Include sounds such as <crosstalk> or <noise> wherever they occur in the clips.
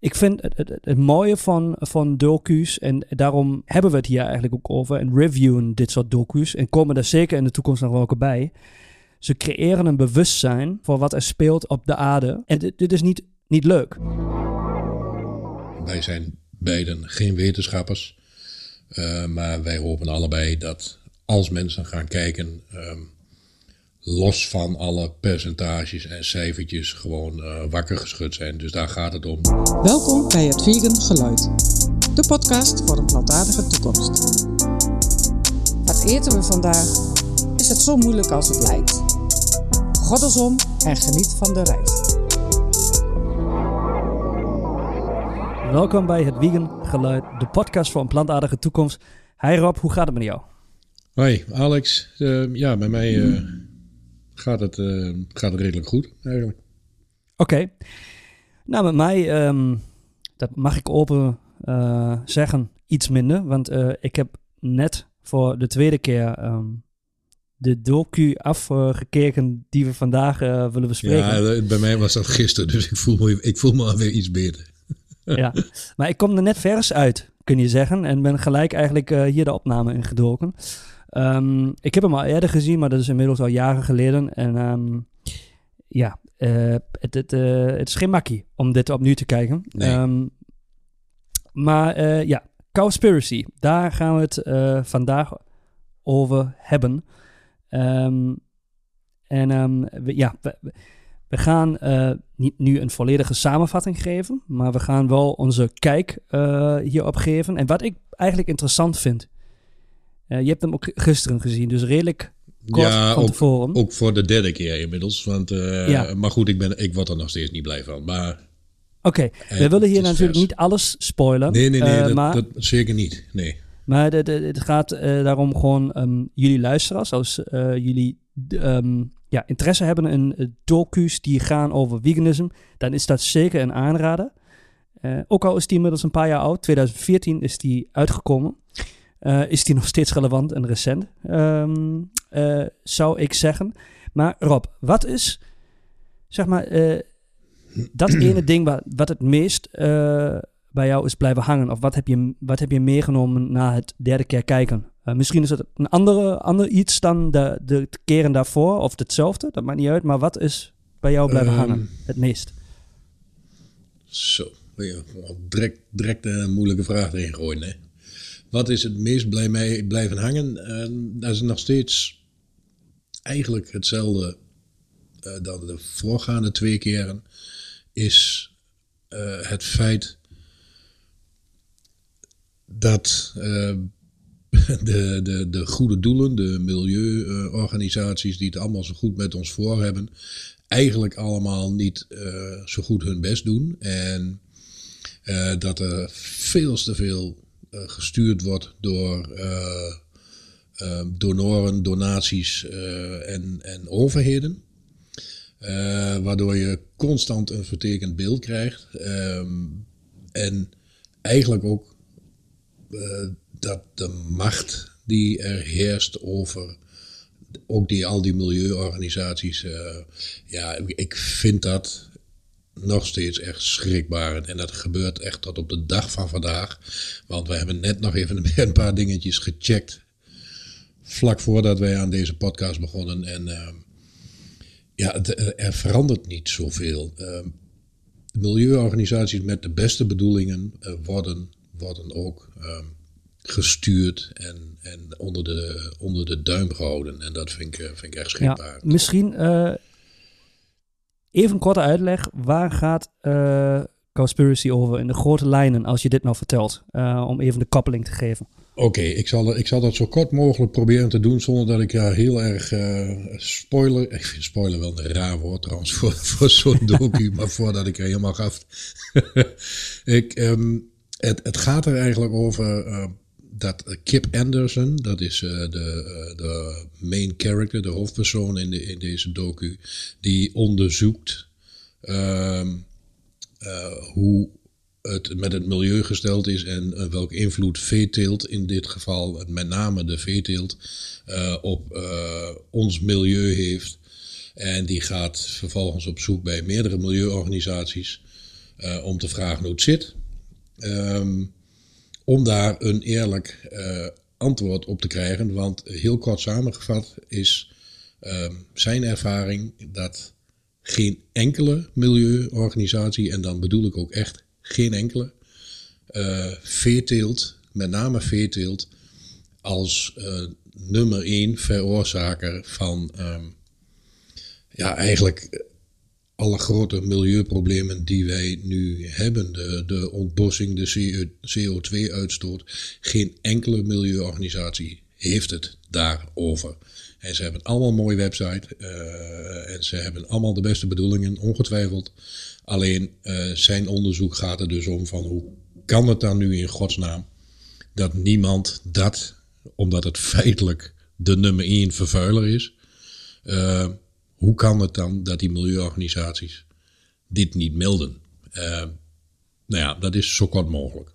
ik vind het, mooie van, van docu's, en daarom hebben we het hier eigenlijk ook over, en reviewen dit soort docu's, en komen er zeker in de toekomst nog wel bij. Ze creëren een bewustzijn voor wat er speelt op de aarde. En dit, is niet, niet leuk. Wij zijn beiden geen wetenschappers. Uh, maar wij hopen allebei dat als mensen gaan kijken, um, los van alle percentages en cijfertjes, gewoon uh, wakker geschud zijn. Dus daar gaat het om. Welkom bij het Vegan Geluid, de podcast voor een plantaardige toekomst. Wat eten we vandaag? Is het zo moeilijk als het lijkt? Goddelsom en geniet van de reis. Welkom bij het Vegan Geluid, de podcast voor een plantaardige toekomst. Hi Rob, hoe gaat het met jou? Hoi Alex, uh, ja, bij mij uh, gaat, het, uh, gaat het redelijk goed eigenlijk. Oké, okay. nou met mij, um, dat mag ik open zeggen, iets minder. Want ik heb net voor de tweede keer um, de docu afgekeken die we vandaag willen bespreken. Ja, bij mij was dat gisteren, dus ik voel me, ik voel me alweer iets beter ja, maar ik kom er net vers uit, kun je zeggen. En ben gelijk eigenlijk hier de opname in gedoken. Um, ik heb hem al eerder gezien, maar dat is inmiddels al jaren geleden. En um, ja, uh, het, het, uh, het is geen makkie om dit opnieuw te kijken. Nee. Um, maar ja, Cowspiracy, daar gaan we het vandaag over hebben. en we, ja, we, we gaan niet nu een volledige samenvatting geven, maar we gaan wel onze kijk hierop geven. En wat ik eigenlijk interessant vind, uh, je hebt hem ook gisteren gezien, dus redelijk kort ja, van ook, tevoren. ook voor de derde keer inmiddels. Want, ja. Maar goed, ik, ben, ik word er nog steeds niet blij van. Maar Oké, okay. we willen hier natuurlijk vers. niet alles spoilen. Nee, nee, nee, dat, maar, dat, zeker niet. Nee. Maar de, de, het gaat daarom gewoon um, jullie luisteraars, als jullie um, ja, interesse hebben in docu's die gaan over veganisme, dan is dat zeker een aanrader. Ook al is die inmiddels een paar jaar oud, 2014 is die uitgekomen, uh, is die nog steeds relevant en recent, um, uh, zou ik zeggen. Maar Rob, wat is, zeg maar, dat <clears throat> ene ding wat, wat het meest bij jou is blijven hangen? Of wat heb je, wat heb je meegenomen na het derde keer kijken? Misschien is het een andere, ander iets dan de, de keren daarvoor of hetzelfde, dat maakt niet uit. Maar wat is bij jou blijven um, hangen het meest? Zo, ja, direct, direct een moeilijke vraag erin gooien. Hè? Wat is het meest bij mij blijven hangen? Uh, dat is nog steeds eigenlijk hetzelfde uh, dan de voorgaande twee keren. Is het feit dat <laughs> de, de, de goede doelen, de milieuorganisaties die het allemaal zo goed met ons voor hebben, eigenlijk allemaal niet uh, zo goed hun best doen. En dat er veel te veel gestuurd wordt door donoren, donaties en, en overheden. waardoor je constant een vertekend beeld krijgt. Um, en eigenlijk ook dat de macht die er heerst over ook die, al die milieuorganisaties, ja, ik vind dat nog steeds echt schrikbarend. En dat gebeurt echt tot op de dag van vandaag. Want we hebben net nog even <laughs> een paar dingetjes gecheckt. Vlak voordat wij aan deze podcast begonnen. En uh, ja, het, er verandert niet zoveel. Uh, milieuorganisaties met de beste bedoelingen worden, worden ook gestuurd en, en onder, de, onder de duim gehouden. En dat vind ik, eh, vind ik echt schrikbaar. Ja, misschien even een korte uitleg. Waar gaat uh, Conspiracy over in de grote lijnen als je dit nou vertelt? Uh, om even de koppeling te geven. Oké, okay, ik, zal, ik zal dat zo kort mogelijk proberen te doen zonder dat ik uh, heel erg uh, spoiler. Ik vind spoiler wel een raar woord trouwens voor, <laughs> voor zo'n docu, <laughs> maar voordat ik er helemaal gaf. <laughs> ik, um, het, het gaat er eigenlijk over dat Kip Anderson, dat is uh, de, uh, de main character, de hoofdpersoon in, de, in deze docu, die onderzoekt uh, hoe het met het milieu gesteld is en welke invloed veeteelt, in dit geval met name de veeteelt, op ons milieu heeft. En die gaat vervolgens op zoek bij meerdere milieuorganisaties eh, om te vragen hoe het zit. Ehm, om daar een eerlijk eh, antwoord op te krijgen. Want heel kort samengevat is ehm, zijn ervaring dat geen enkele milieuorganisatie, en dan bedoel ik ook echt geen enkele, uh, veeteelt, met name veeteelt, als nummer één veroorzaker van ehm, ja, eigenlijk alle grote milieuproblemen die wij nu hebben, de, de ontbossing, de CO2-uitstoot, geen enkele milieuorganisatie heeft het daarover. En ze hebben allemaal een mooie website uh, en ze hebben allemaal de beste bedoelingen, ongetwijfeld. Alleen uh, zijn onderzoek gaat er dus om van hoe kan het dan nu in godsnaam dat niemand dat, omdat het <laughs> feitelijk de nummer één vervuiler is, uh, hoe kan het dan dat die milieuorganisaties dit niet melden? Uh, nou ja, dat is zo kort mogelijk.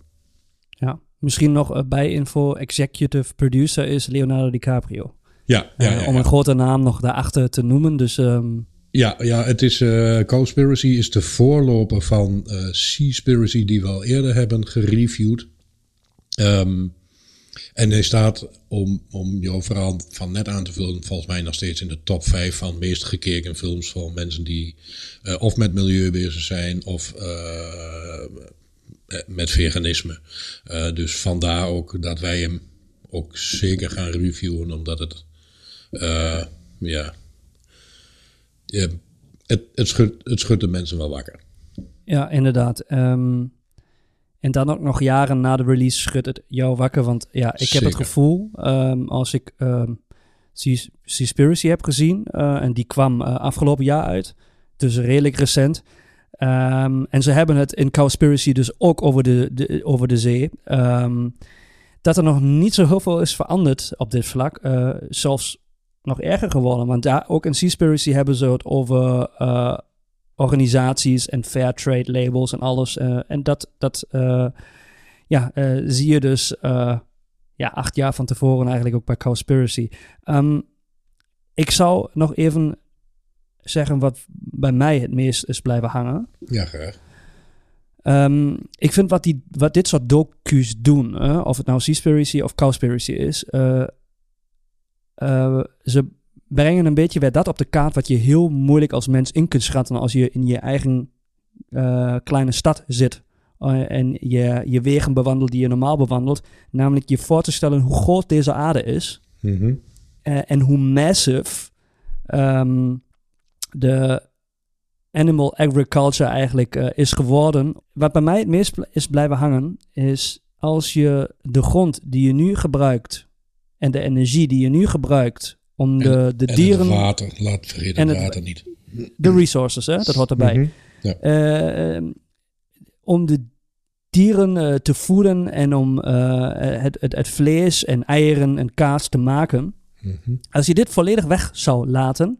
Ja, misschien nog uh, bij info, executive producer is Leonardo DiCaprio. Ja, ja, ja, uh, om een grote naam nog daarachter te noemen. Dus, um... ja, ja, het is Conspiracy is de voorloper van Seaspiracy die we al eerder hebben gereviewd. Um, en hij staat, om, om jouw verhaal van net aan te vullen, volgens mij nog steeds in de top 5 van meest gekeken films van mensen die uh, of met milieu bezig zijn of uh, met veganisme. Uh, dus vandaar ook dat wij hem ook zeker gaan reviewen, omdat het, ja, het, het, schudt, het schudt de mensen wel wakker. Ja, inderdaad. Um, en dan ook nog jaren na de release schudt het jou wakker. Want ja, ik heb het gevoel, um, als ik um, Seaspiracy heb gezien, uh, en die kwam uh, afgelopen jaar uit, dus redelijk recent. Um, en ze hebben het in Cowspiracy dus ook over de, de, over de zee. dat er nog niet zo heel veel is veranderd op dit vlak. Uh, zelfs nog erger geworden. Want daar ook in Seaspiracy hebben ze het over organisaties en fair trade labels en alles. Uh, en dat, dat uh, ja, uh, zie je dus ja, acht jaar van tevoren eigenlijk ook bij Cowspiracy. Um, ik zou nog even zeggen wat bij mij het meest is blijven hangen. Ja, graag. Um, ik vind wat, die, wat dit soort docu's doen, of het nou Seaspiracy of Cowspiracy is, ze brengen een beetje weer dat op de kaart wat je heel moeilijk als mens in kunt schatten als je in je eigen uh, kleine stad zit. Uh, en je, je wegen bewandelt die je normaal bewandelt. Namelijk je voor te stellen hoe groot deze aarde is. Mm -hmm. uh, en hoe massive um, de animal agriculture eigenlijk is geworden. Wat bij mij het meest is blijven hangen, is als je de grond die je nu gebruikt en de energie die je nu gebruikt om de, de en dieren. Het water, laat vergeten en het water niet. De resources, hè, dat hoort erbij. Mm -hmm. ja. uh, om de dieren uh, te voeden en om uh, het, het, het, vlees en eieren en kaas te maken. Mm -hmm. Als je dit volledig weg zou laten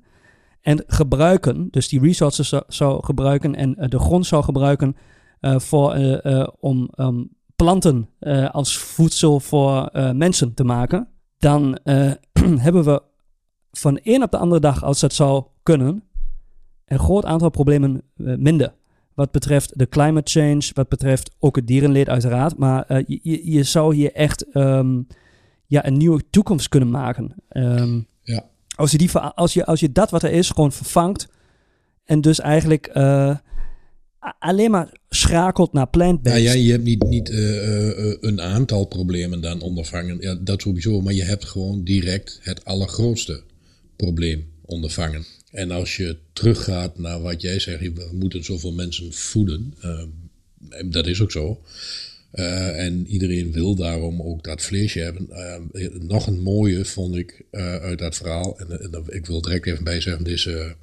en gebruiken, dus die resources zou, zou gebruiken en de grond zou gebruiken voor, om um, planten als voedsel voor mensen te maken, dan <clears throat> hebben we van één op de andere dag, als dat zou kunnen, een groot aantal problemen uh, minder. Wat betreft de climate change, wat betreft ook het dierenleed uiteraard. Maar uh, je, je, zou hier echt um, ja, een nieuwe toekomst kunnen maken. Um, ja. als, je die, als, je, als je dat wat er is gewoon vervangt en dus eigenlijk uh, alleen maar schakelt naar plant-based. Ja, ja, je hebt niet, niet een aantal problemen dan ondervangen. Ja, dat sowieso. Maar je hebt gewoon direct het allergrootste probleem ondervangen. En als je teruggaat naar wat jij zegt, we moeten zoveel mensen voeden. Uh, dat is ook zo. Uh, en iedereen wil daarom ook dat vleesje hebben. Uh, nog een mooie vond ik uit dat verhaal. En, en, ik wil direct even bij zeggen: deze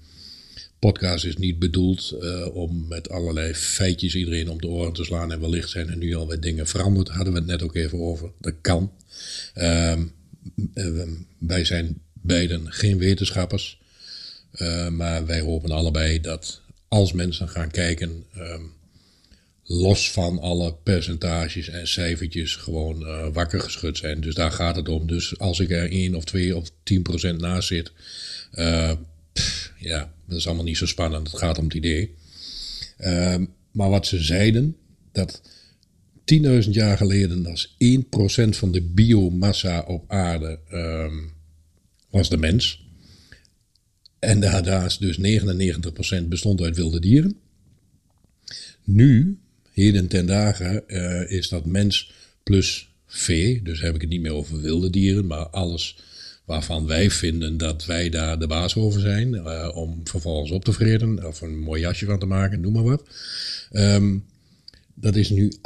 podcast is niet bedoeld om met allerlei feitjes iedereen om de oren te slaan. En wellicht zijn er nu alweer dingen veranderd. Hadden we het net ook even over. Dat kan. Ehm, wij zijn beiden geen wetenschappers. Uh, maar wij hopen allebei dat als mensen gaan kijken, um, los van alle percentages en cijfertjes, gewoon uh, wakker geschud zijn. Dus daar gaat het om. Dus als ik er 1 of 2 of 10 procent naast zit, pff, ja, dat is allemaal niet zo spannend. Het gaat om het idee. Um, maar wat ze zeiden, dat 10.000 jaar geleden was 1% van de biomassa op aarde ehm, was de mens. En daarnaast dus 99% bestond uit wilde dieren. Nu, heden ten dagen, uh, is dat mens plus vee. Dus heb ik het niet meer over wilde dieren, maar alles waarvan wij vinden dat wij daar de baas over zijn. Uh, om vervolgens op te vreden of een mooi jasje van te maken, noem maar wat. Um, dat is nu 98%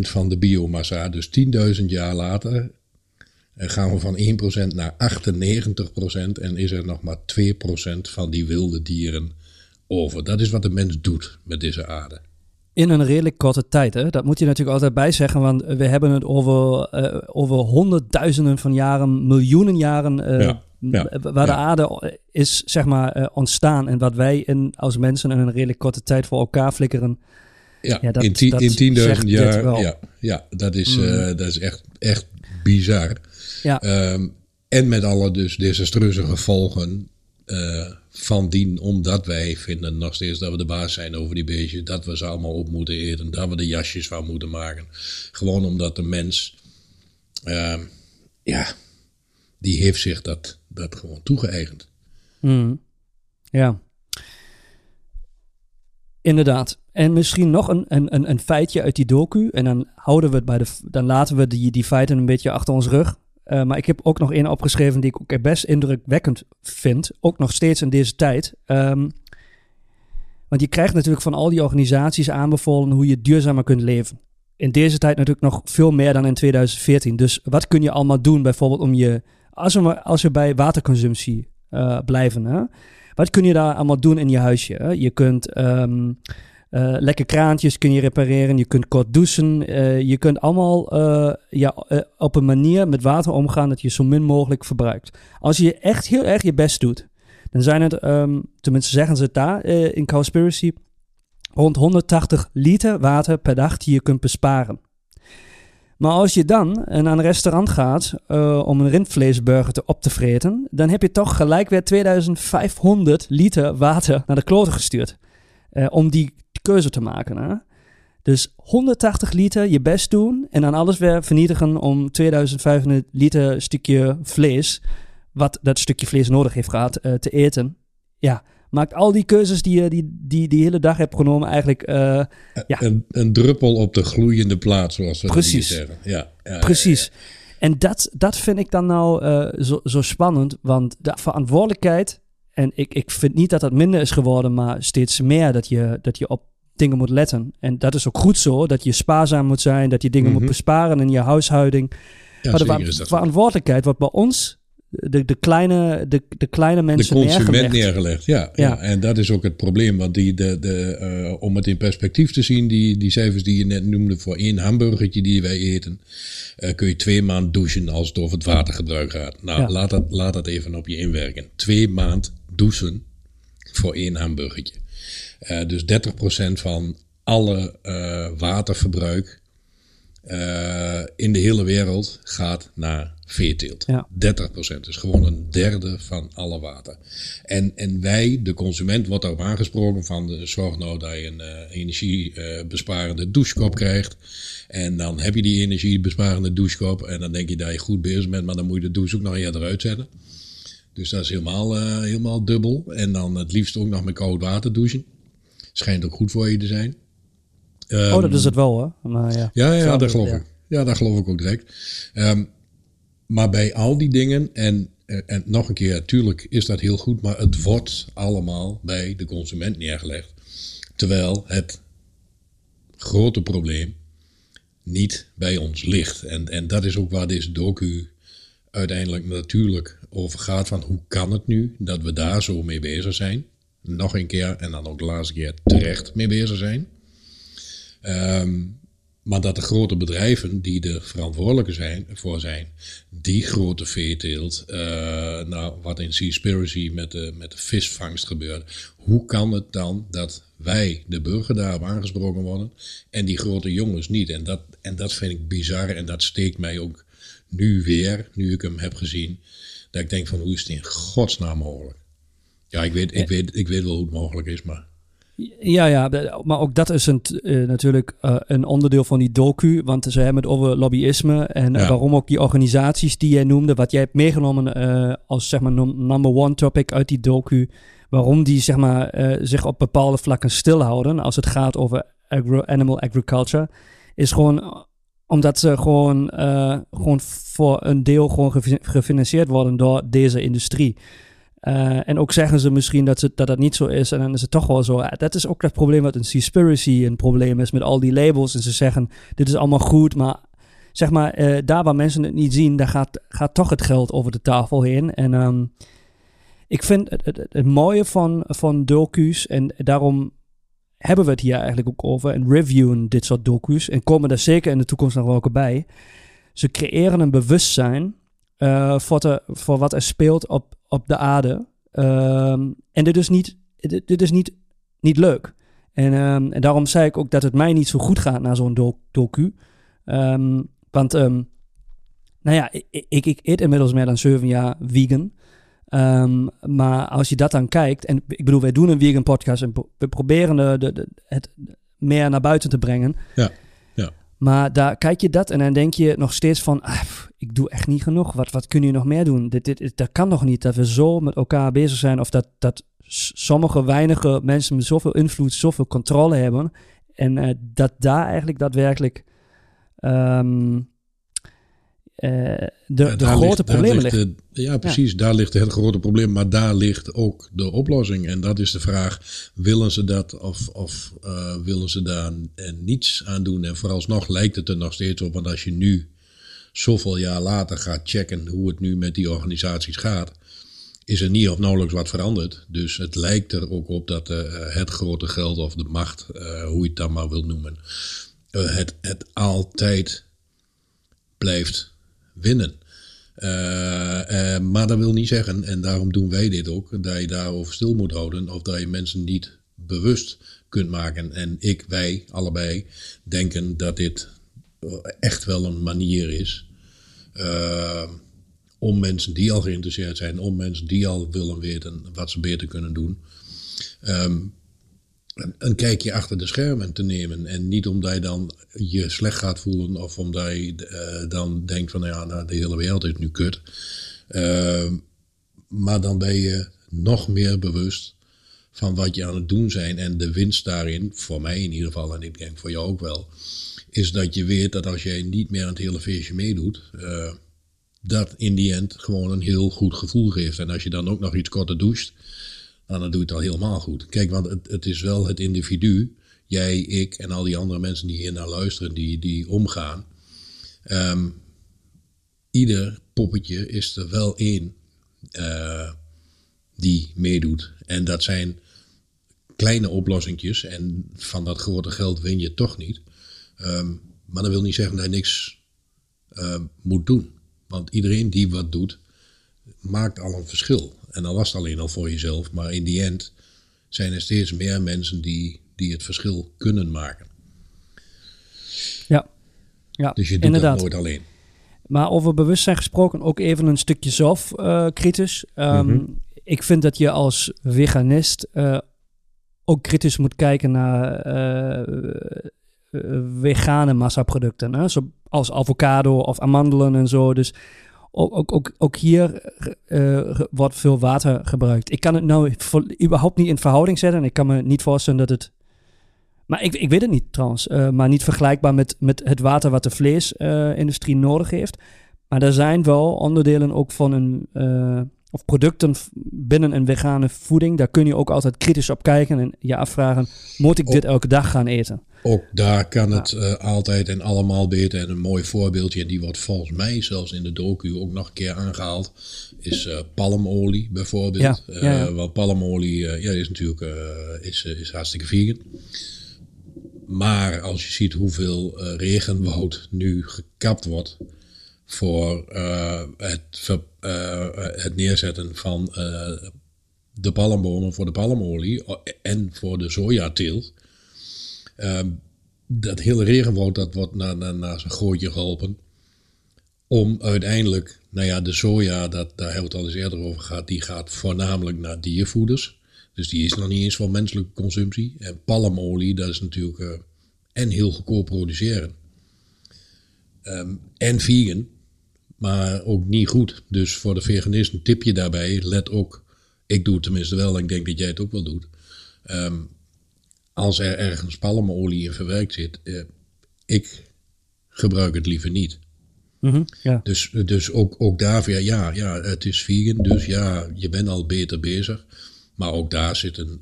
van de biomassa. Dus 10.000 jaar later eh, gaan we van 1% naar 98% en is er nog maar 2% van die wilde dieren over. Dat is wat de mens doet met deze aarde. In een redelijk korte tijd, hè? dat moet je natuurlijk altijd bij zeggen, want we hebben het over, uh, over honderdduizenden van jaren, miljoenen jaren, uh, ja, waar de aarde is zeg maar uh, ontstaan en wat wij in, als mensen in een redelijk korte tijd voor elkaar flikkeren. Ja, dat, in 10.000 jaar, ja, ja, dat is, mm. dat is echt, echt bizar. Ja. Um, en met alle dus desastreuze gevolgen uh, van dien, omdat wij vinden nog steeds dat we de baas zijn over die beestjes, dat we ze allemaal op moeten eten, dat we de jasjes van moeten maken. Gewoon omdat de mens, uh, ja, die heeft zich dat, dat gewoon toegeëigend. Mm. Ja. Inderdaad. En misschien nog een, een, een feitje uit die docu. En dan houden we het bij de. Dan laten we die, die feiten een beetje achter ons rug. Uh, maar ik heb ook nog één opgeschreven die ik ook best indrukwekkend vind. Ook nog steeds in deze tijd. Um, want je krijgt natuurlijk van al die organisaties aanbevolen hoe je duurzamer kunt leven. In deze tijd natuurlijk nog veel meer dan in 2014. Dus wat kun je allemaal doen bijvoorbeeld om je... Als we, als we bij waterconsumptie uh, blijven, hè? wat kun je daar allemaal doen in je huisje? Je kunt... Um, uh, lekker kraantjes kun je repareren, je kunt kort douchen. Uh, je kunt allemaal uh, ja, op een manier met water omgaan dat je zo min mogelijk verbruikt. Als je echt heel erg je best doet, dan zijn het, um, tenminste zeggen ze het daar in Cowspiracy, rond 180 liter water per dag die je kunt besparen. Maar als je dan naar een restaurant gaat om een rindvleesburger te op te vreten, dan heb je toch gelijk weer 2500 liter water naar de kloten gestuurd. om die keuze te maken. Hè? Dus 180 liter je best doen en dan alles weer vernietigen om 2500 liter stukje vlees, wat dat stukje vlees nodig heeft gehad, uh, te eten. Ja, maakt al die keuzes die je die, die, die hele dag hebt genomen eigenlijk... Uh, ja. een, een druppel op de gloeiende plaat, zoals we Precies. zeggen. Ja, ja Precies. Ja, en dat, dat vind ik dan nou uh, zo, zo spannend, want de verantwoordelijkheid... En ik, ik vind niet dat dat minder is geworden, maar steeds meer dat je, dat je op dingen moet letten. En dat is ook goed zo, dat je spaarzaam moet zijn, dat je dingen moet mhm. besparen in je huishouding. Ja, maar de verantwoordelijkheid wordt bij ons, de, de, kleine, de, de kleine mensen De consument neergelegd, ja, ja. En dat is ook het probleem, want die, de, de, uh, om het in perspectief te zien, die, die cijfers die je net noemde voor één hamburgertje die wij eten, uh, kun je twee maanden douchen als het over het watergebruik gaat. Nou, laat, dat, laat dat even op je inwerken. Twee maand douchen voor één hamburgertje. Uh, dus 30% van alle uh, waterverbruik uh, in de hele wereld gaat naar veeteelt. Ja. 30%. Dus gewoon een derde van alle water. En, en wij, de consument, wordt daarop aangesproken van de, zorg nou dat je een energiebesparende douchekop krijgt. En dan heb je die energiebesparende douchekop en dan denk je dat je goed bezig bent, maar dan moet je de douche ook nog eerder uitzetten. Dus dat is helemaal, uh, helemaal dubbel. En dan het liefst ook nog met koud water douchen. Schijnt ook goed voor je te zijn. Um, oh, dat is het wel, hè? Maar ja, ja, ja dat geloof ik. Ja, dat geloof ik ook direct. Um, maar bij al die dingen, en, en nog een keer, natuurlijk is dat heel goed, maar het wordt allemaal bij de consument neergelegd. Terwijl het grote probleem niet bij ons ligt. En, en dat is ook waar deze docu uiteindelijk natuurlijk over gaat van hoe kan het nu dat we daar zo mee bezig zijn. Nog een keer en dan ook de laatste keer terecht mee bezig zijn. Um, maar dat de grote bedrijven die er verantwoordelijk zijn, voor zijn, die grote veeteelt, uh, nou, wat in Seaspiracy met de, met de visvangst gebeurt. Hoe kan het dan dat wij, de burger, daarop aangesproken worden en die grote jongens niet? En dat, en dat vind ik bizar en dat steekt mij ook nu weer, nu ik hem heb gezien, dat ik denk van hoe is het in godsnaam mogelijk? Ja, ik weet, ik weet, ik weet wel hoe het mogelijk is, maar Ja, ja, maar ook dat is een, uh, natuurlijk uh, een onderdeel van die docu. Want ze hebben het over lobbyisme en ja. waarom ook die organisaties die jij noemde, wat jij hebt meegenomen uh, als zeg maar number one topic uit die docu, waarom die zeg maar zich op bepaalde vlakken stilhouden als het gaat over agro, animal agriculture, is gewoon omdat ze gewoon, gewoon voor een deel gewoon gefinancierd worden door deze industrie. Uh, en ook zeggen ze misschien dat, ze, dat dat niet zo is. En dan is het toch wel zo. Dat is ook het probleem wat een Seaspiracy een probleem is met al die labels. En ze zeggen, dit is allemaal goed, maar zeg maar, uh, daar waar mensen het niet zien, daar gaat, gaat toch het geld over de tafel heen. En um, ik vind het, het, het, mooie van, van docu's, en daarom hebben we het hier eigenlijk ook over, en reviewen dit soort docu's, en komen er zeker in de toekomst nog wel bij. Ze creëren een bewustzijn voor, te, voor wat er speelt op, op de aarde. Um, en dit is niet, dit, is niet, niet leuk. En, um, en daarom zei ik ook dat het mij niet zo goed gaat na zo'n do docu. Um, want, nou ja, ik, ik, eet inmiddels meer dan zeven jaar vegan. maar als je dat dan kijkt, en ik bedoel, wij doen een vegan podcast en we proberen de, de, het meer naar buiten te brengen. Ja. Maar daar kijk je dat en dan denk je nog steeds van, ah, ik doe echt niet genoeg. Wat, wat kun je nog meer doen? Dit, dit, dat kan nog niet, dat we zo met elkaar bezig zijn. Of dat, dat sommige weinige mensen met zoveel invloed, zoveel controle hebben. En uh, dat daar eigenlijk daadwerkelijk um, uh, de, de grote ligt, problemen liggen. Ja, precies. Ja. Daar ligt het grote probleem. Maar daar ligt ook de oplossing. En dat is de vraag: willen ze dat of, of uh, willen ze daar niets aan doen? En vooralsnog lijkt het er nog steeds op. Want als je nu zoveel jaar later gaat checken hoe het nu met die organisaties gaat, is er niet of nauwelijks wat veranderd. Dus het lijkt er ook op dat uh, het grote geld of de macht, uh, hoe je het dan maar wilt noemen, het, het altijd blijft winnen. Uh, maar dat wil niet zeggen, en daarom doen wij dit ook, dat je daarover stil moet houden of dat je mensen niet bewust kunt maken. En ik, wij, allebei denken dat dit echt wel een manier is om mensen die al geïnteresseerd zijn, om mensen die al willen weten wat ze beter kunnen doen. Um, een kijkje achter de schermen te nemen. En niet omdat je dan je slecht gaat voelen of omdat je uh, dan denkt van ja, nou, de hele wereld is nu kut. Uh, maar dan ben je nog meer bewust van wat je aan het doen zijn. En de winst daarin, voor mij in ieder geval, en ik denk voor jou ook wel, is dat je weet dat als jij niet meer aan het hele feestje meedoet, uh, dat in die end gewoon een heel goed gevoel geeft. En als je dan ook nog iets korter doucht, nou, dan doe je het al helemaal goed. Kijk, want het, het is wel het individu, jij, ik en al die andere mensen die hier naar luisteren, die, die omgaan. Um, ieder poppetje is er wel één uh, die meedoet. En dat zijn kleine oplossingjes. En van dat grote geld win je toch niet. Um, maar dat wil niet zeggen dat je niks uh, moet doen. Want iedereen die wat doet, maakt al een verschil. En dan was het alleen al voor jezelf. Maar in die end zijn er steeds meer mensen die, die het verschil kunnen maken. Ja, ja dus je doet inderdaad. dat nooit alleen. Maar over bewustzijn gesproken, ook even een stukje zelf uh, kritisch. Um, mm -hmm. Ik vind dat je als veganist uh, ook kritisch moet kijken naar uh, vegane massaproducten. Hè? Zoals avocado of amandelen en zo. Dus ook, ook, ook, hier uh, wordt veel water gebruikt. Ik kan het nou überhaupt niet in verhouding zetten. Ik kan me niet voorstellen dat het. Maar ik, ik weet het niet trouwens. Uh, maar niet vergelijkbaar met, met het water wat de vleesindustrie uh, nodig heeft. Maar er zijn wel onderdelen ook van een. of producten binnen een vegane voeding. Daar kun je ook altijd kritisch op kijken en je afvragen: moet ik dit elke dag gaan eten? Ook daar kan het uh, altijd en allemaal beter. En een mooi voorbeeldje, en die wordt volgens mij zelfs in de docu ook nog een keer aangehaald, is uh, palmolie bijvoorbeeld. Ja, ja, ja. Uh, want palmolie ja, is natuurlijk is, is hartstikke vegan. Maar als je ziet hoeveel regenwoud nu gekapt wordt voor het, het neerzetten van de palmbomen voor de palmolie en voor de sojateelt dat hele regenwoud dat wordt naar, naar, naar zijn gooitje geholpen. Om uiteindelijk, nou ja, de soja, dat, daar hebben we het al eens eerder over gehad, die gaat voornamelijk naar diervoeders. Dus die is nog niet eens voor menselijke consumptie. En palmolie, dat is natuurlijk uh, en heel goedkoop produceren. Ehm, en vegan, maar ook niet goed. Dus voor de veganisten tip je daarbij, let ook, ik doe het tenminste wel en ik denk dat jij het ook wel doet. Ehm, als er ergens palmolie in verwerkt zit, uh, ik gebruik het liever niet. Mhm, ja. Dus, dus ook, ook daar weer, ja, ja, het is vegan, dus ja, je bent al beter bezig. Maar ook daar zitten,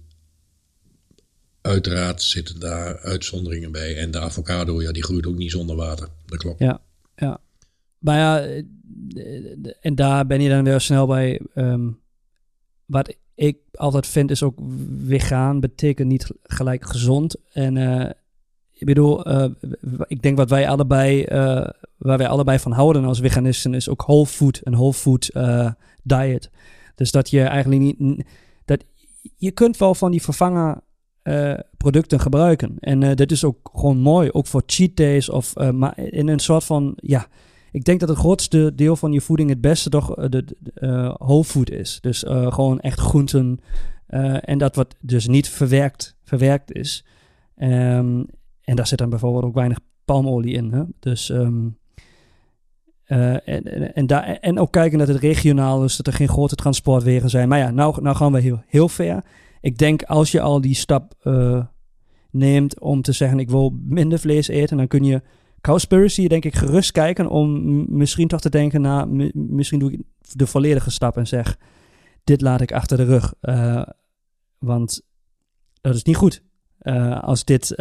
uiteraard zitten daar uitzonderingen bij. En de avocado, ja, die groeit ook niet zonder water. Dat klopt. Ja, ja. Maar ja, en daar ben je dan weer snel bij. Ehm, wat ik altijd vind is ook vegan betekent niet gelijk gezond. En uh, ik bedoel, uh, ik denk wat wij allebei, uh, waar wij allebei van houden als veganisten, is ook whole food, een whole food diet. Dus dat je eigenlijk niet dat je kunt wel van die vervangen producten gebruiken. En dit is ook gewoon mooi, ook voor cheat days of maar in een soort van, ja, ik denk dat het grootste deel van je voeding het beste toch de, de whole food is. Dus gewoon echt groenten en dat wat dus niet verwerkt, verwerkt is. Um, en daar zit dan bijvoorbeeld ook weinig palmolie in. Hè? Dus uh, en, en, daar, en ook kijken dat het regionaal is, dat er geen grote transportwegen zijn. Maar ja, nou, nou gaan we heel, heel ver. Ik denk als je al die stap neemt om te zeggen: ik wil minder vlees eten, dan kun je Cowspiracy denk ik gerust kijken om misschien toch te denken: nou, misschien doe ik de volledige stap en zeg: dit laat ik achter de rug. Uh, want dat is niet goed als dit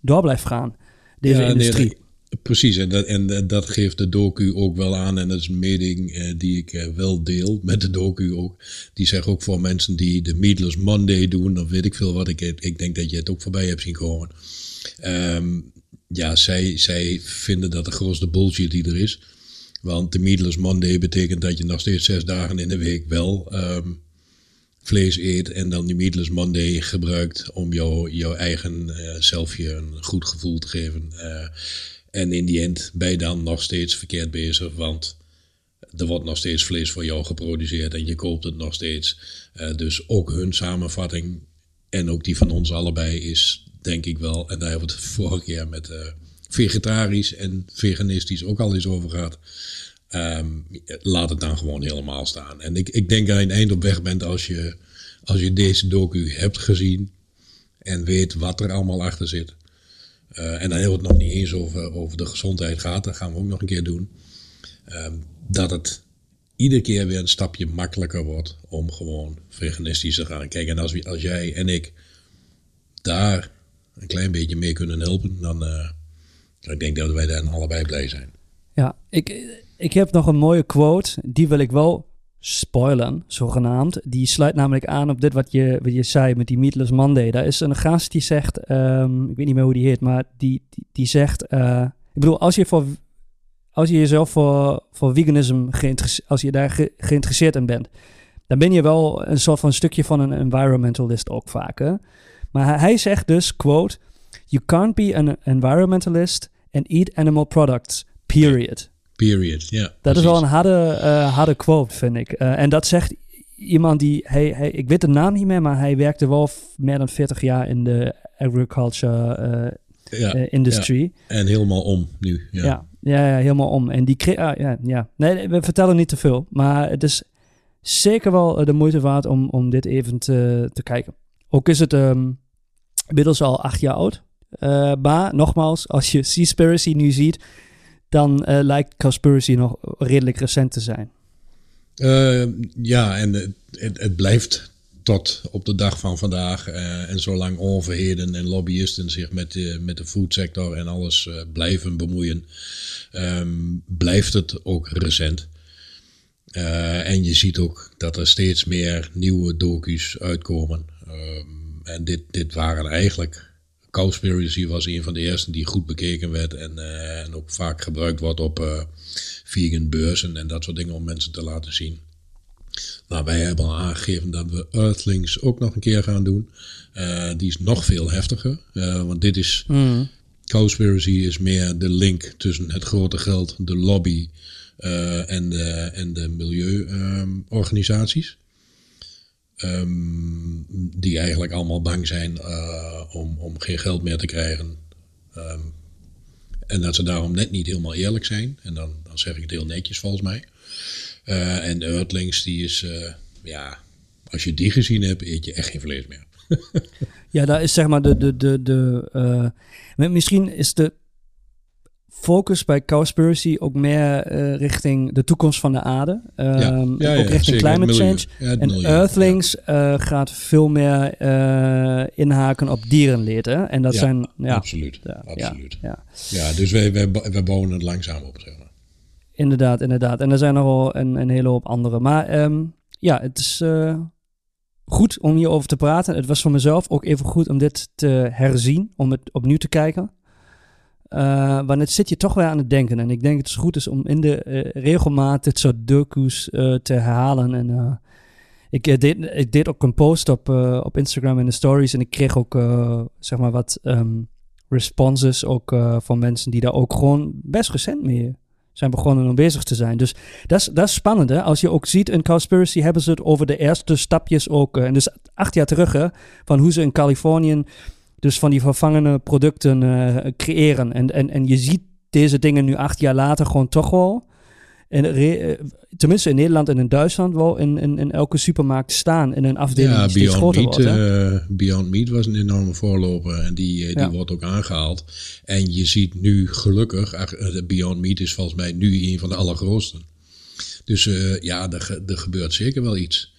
door blijft gaan, deze ja, industrie. Nee, Precies, en dat, en dat geeft de docu ook wel aan. En dat is een mening eh, die ik eh, wel deel met de docu ook. Die zegt ook voor mensen die de Meatless Monday doen, of weet ik veel wat. Ik, ik denk dat je het ook voorbij hebt zien komen. Um, ja, zij, zij vinden dat de grootste bullshit die er is. Want de Meatless Monday betekent dat je nog steeds zes dagen in de week wel um, vlees eet. En dan die Meatless Monday gebruikt om jou, jouw eigen uh, zelfje een goed gevoel te geven. Uh, en in die end ben je dan nog steeds verkeerd bezig, want er wordt nog steeds vlees voor jou geproduceerd en je koopt het nog steeds. Uh, dus ook hun samenvatting en ook die van ons allebei is denk ik wel, en daar hebben we het vorige keer met uh, vegetarisch en veganistisch ook al eens over gehad. Um, laat het dan gewoon helemaal staan. En ik, ik denk dat je een eind op weg bent als je, als je deze docu hebt gezien en weet wat er allemaal achter zit. Uh, en dan heel het nog niet eens over, over de gezondheid gaat, dat gaan we ook nog een keer doen. Uh, dat het iedere keer weer een stapje makkelijker wordt om gewoon veganistisch te gaan. Kijk, en als, als jij en ik daar een klein beetje mee kunnen helpen, dan uh, ik denk dat wij dan allebei blij zijn. Ja, ik, ik heb nog een mooie quote, die wil ik wel spoilen, zogenaamd. Die sluit namelijk aan op dit wat je, wat je zei met die Meatless Monday. Daar is een gast die zegt, um, ik weet niet meer hoe die heet, maar die, die, die zegt, uh, ik bedoel, als je, voor, als je jezelf voor, voor veganism geïnteresseerd, als je daar ge, geïnteresseerd in bent, dan ben je wel een soort van stukje van een environmentalist ook vaak. Maar hij zegt dus, quote, you can't be an environmentalist and eat animal products, period. Period, ja. Dat precies. is wel een harde, uh, harde quote, vind ik. Uh, en dat zegt iemand die, hij, hij, ik weet de naam niet meer, maar hij werkte wel meer dan 40 jaar in de agriculture uh, ja, industry. Ja. En helemaal om nu. Ja, ja, ja, ja helemaal om. En die, uh, ja, ja. Nee, we vertellen niet te veel, maar het is zeker wel de moeite waard om, om dit even te, te kijken. Ook is het um, inmiddels al acht jaar oud. maar nogmaals, als je Seaspiracy nu ziet, dan uh, lijkt Conspiracy nog redelijk recent te zijn. Uh, ja, en het, het, blijft tot op de dag van vandaag. En zolang overheden en lobbyisten zich met de, met de foodsector en alles blijven bemoeien, um, blijft het ook recent. en je ziet ook dat er steeds meer nieuwe docu's uitkomen. Um, en dit, dit waren eigenlijk Cowspiracy was een van de eerste die goed bekeken werd en, uh, en ook vaak gebruikt wordt op uh, vegan beurzen en dat soort dingen om mensen te laten zien. Nou, wij hebben al aangegeven dat we Earthlings ook nog een keer gaan doen. Uh, die is nog veel heftiger, want dit is... Mm. Cowspiracy is meer de link tussen het grote geld, de lobby en, de, en de milieuorganisaties. Ehm, die eigenlijk allemaal bang zijn uh, om, om geen geld meer te krijgen. Um, en dat ze daarom net niet helemaal eerlijk zijn. En dan, dan zeg ik het heel netjes volgens mij. Uh, en Earthlings, die is, uh, ja, als je die gezien hebt, eet je echt geen vlees meer. <laughs> ja, daar is zeg maar de, de, de, de misschien is de focus bij Cowspiracy ook meer uh, richting de toekomst van de aarde. Ja. Ja, ja, ook richting climate change. en Earthlings uh, gaat veel meer eh, inhaken op dierenleed. Hè? En dat zijn... Ja, absoluut. absoluut. Ja, ja. dus wij, wij, wij bouwen het langzaam op, zeg maar. Inderdaad, inderdaad. En er zijn nogal een, een hele hoop andere. Maar um, ja, het is goed om hierover te praten. Het was voor mezelf ook even goed om dit te herzien, om het opnieuw te kijken. Uh, want het zit je toch weer aan het denken. En ik denk het is goed is om in de uh, regelmaat dit soort docu's uh, te herhalen. En ik, deed, ik deed ook een post op, op Instagram in de stories. En ik kreeg ook zeg maar wat um, responses ook van mensen die daar ook gewoon best recent mee zijn begonnen om bezig te zijn. Dus dat is, dat is spannend. Hè? Als je ook ziet in Conspiracy hebben ze het over de eerste stapjes ook. en dus acht jaar terug hè, van hoe ze in Californië dus van die vervangende producten uh, creëren. En, en, en je ziet deze dingen nu acht jaar later gewoon toch wel. En uh, tenminste in Nederland en in Duitsland wel in, in, in elke supermarkt staan in een afdeling ja, die Beyond Meat, wordt, uh, Beyond Meat was een enorme voorloper en die, die ja. wordt ook aangehaald. En je ziet nu gelukkig, Beyond Meat is volgens mij nu een van de allergrootste. Dus ja, er, er gebeurt zeker wel iets.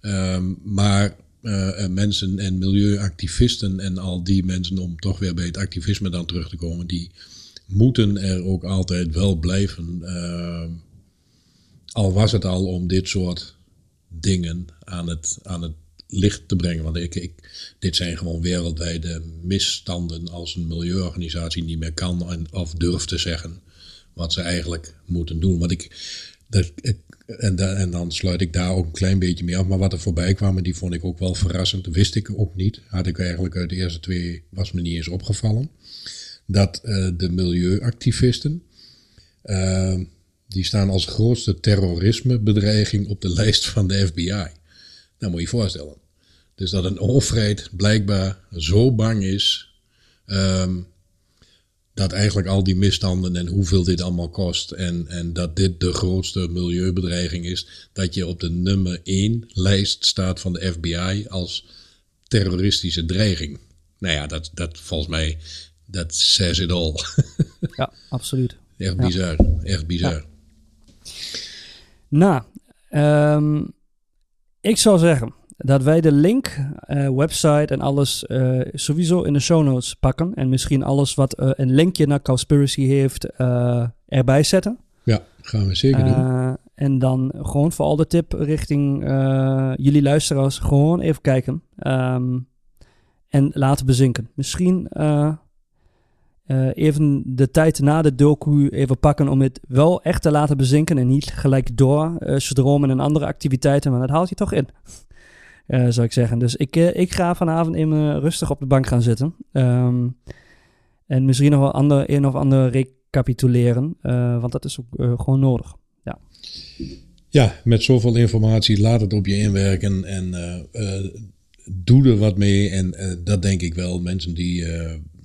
Um, maar uh, mensen en milieuactivisten en al die mensen, om toch weer bij het activisme dan terug te komen, die moeten er ook altijd wel blijven. Uh, al was het al om dit soort dingen aan het, aan het licht te brengen. Want ik, ik, dit zijn gewoon wereldwijde misstanden als een milieuorganisatie niet meer kan en, of durft te zeggen wat ze eigenlijk moeten doen. Want ik, dat, ik en, en, dan sluit ik daar ook een klein beetje mee af. Maar wat er voorbij kwam, die vond ik ook wel verrassend, wist ik ook niet. Had ik eigenlijk uit de eerste twee, was me niet eens opgevallen. Dat uh, de milieuactivisten, uh, die staan als grootste terrorismebedreiging op de <laughs> lijst van de FBI. Nou moet je je voorstellen. Dus dat een overheid blijkbaar zo bang is um, dat eigenlijk al die misstanden en hoeveel dit allemaal kost en, en dat dit de grootste milieubedreiging is, dat je op de nummer 1 lijst staat van de FBI als terroristische dreiging. Nou ja, dat, dat volgens mij, dat says it all. <laughs> ja, absoluut. Echt bizar, echt bizar. Ja. Nou, um, ik zou zeggen, dat wij de link, uh, website en alles uh, sowieso in de show notes pakken. En misschien alles wat uh, een linkje naar Conspiracy heeft erbij zetten. Ja, gaan we zeker doen. En dan gewoon voor al de tip richting jullie luisteraars, gewoon even kijken. Um, en laten bezinken. Misschien even de tijd na de docu even pakken om het wel echt te laten bezinken. En niet gelijk door stromen en andere activiteiten, maar dat haalt je toch in. Uh, zou ik zeggen. Dus ik, uh, ik ga vanavond even rustig op de bank gaan zitten. Um, en misschien nog wel ander, een of ander recapituleren. Uh, want dat is ook gewoon nodig. Ja. ja, met zoveel informatie, laat het op je inwerken. En doe er wat mee. En dat denk ik wel. Mensen die,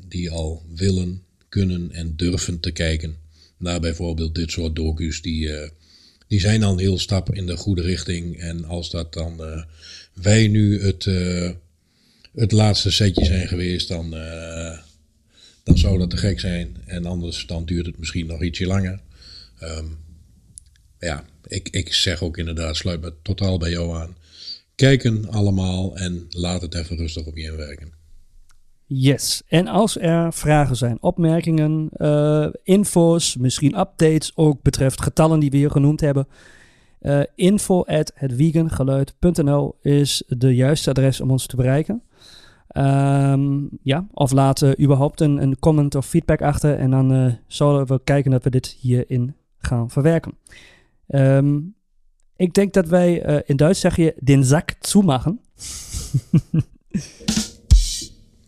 die al willen, kunnen en durven te kijken naar bijvoorbeeld dit soort docu's. Die, die zijn een heel stap in de goede richting. En als dat dan wij nu het, uh, het laatste setje zijn geweest, dan, uh, dan zou dat te gek zijn. En anders dan duurt het misschien nog ietsje langer. Um, ja, ik, ik zeg ook inderdaad, sluit me totaal bij jou aan. Kijken allemaal en laat het even rustig op je inwerken. Yes. En als er vragen zijn, opmerkingen, uh, info's, misschien updates ook betreft getallen die we hier genoemd hebben, uh, info at is de juiste adres om ons te bereiken. Um, ja, of laat uh, überhaupt een, een, comment of feedback achter en dan zullen we kijken dat we dit hierin gaan verwerken. Um, ik denk dat wij in Duits zeg je den zak zumachen. <laughs>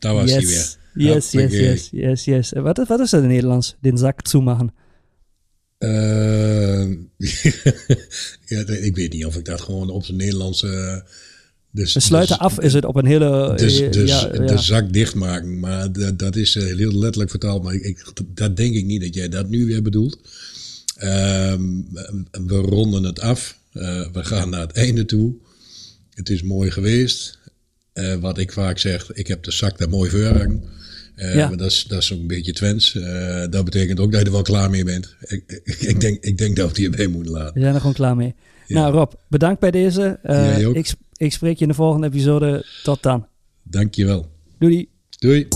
Daar was yes. hij weer. Yes, yes, yes, yes, yes. Wat, wat is dat in Nederlands? Den zak zumachen. Uh, <laughs> ja, ik weet niet of ik dat gewoon op zijn Nederlandse Dus, We sluiten dus- af is het op een hele... Dus, eh, dus ja, ja. de zak dichtmaken. Maar dat, dat is eh, heel letterlijk vertaald. Maar ik, ik, dat denk ik niet dat jij dat nu weer bedoelt. Ehm, we ronden het af. Eh, we gaan naar het einde toe. Het is mooi geweest. Eh, wat ik vaak zeg, ik heb de zak daar mooi voor hangen. Eh, Ja. maar dat is, dat is een beetje Twents. Eh, dat betekent ook dat je er wel klaar mee bent. Ik, ik, ik denk, ik denk dat we die erbij moeten laten. We zijn er gewoon klaar mee. Ja. Nou Rob, bedankt bij deze. Ook. ik, ik spreek je in de volgende episode. Tot dan. Dankjewel. Doei. Doei.